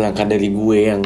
berangkat dari gue yang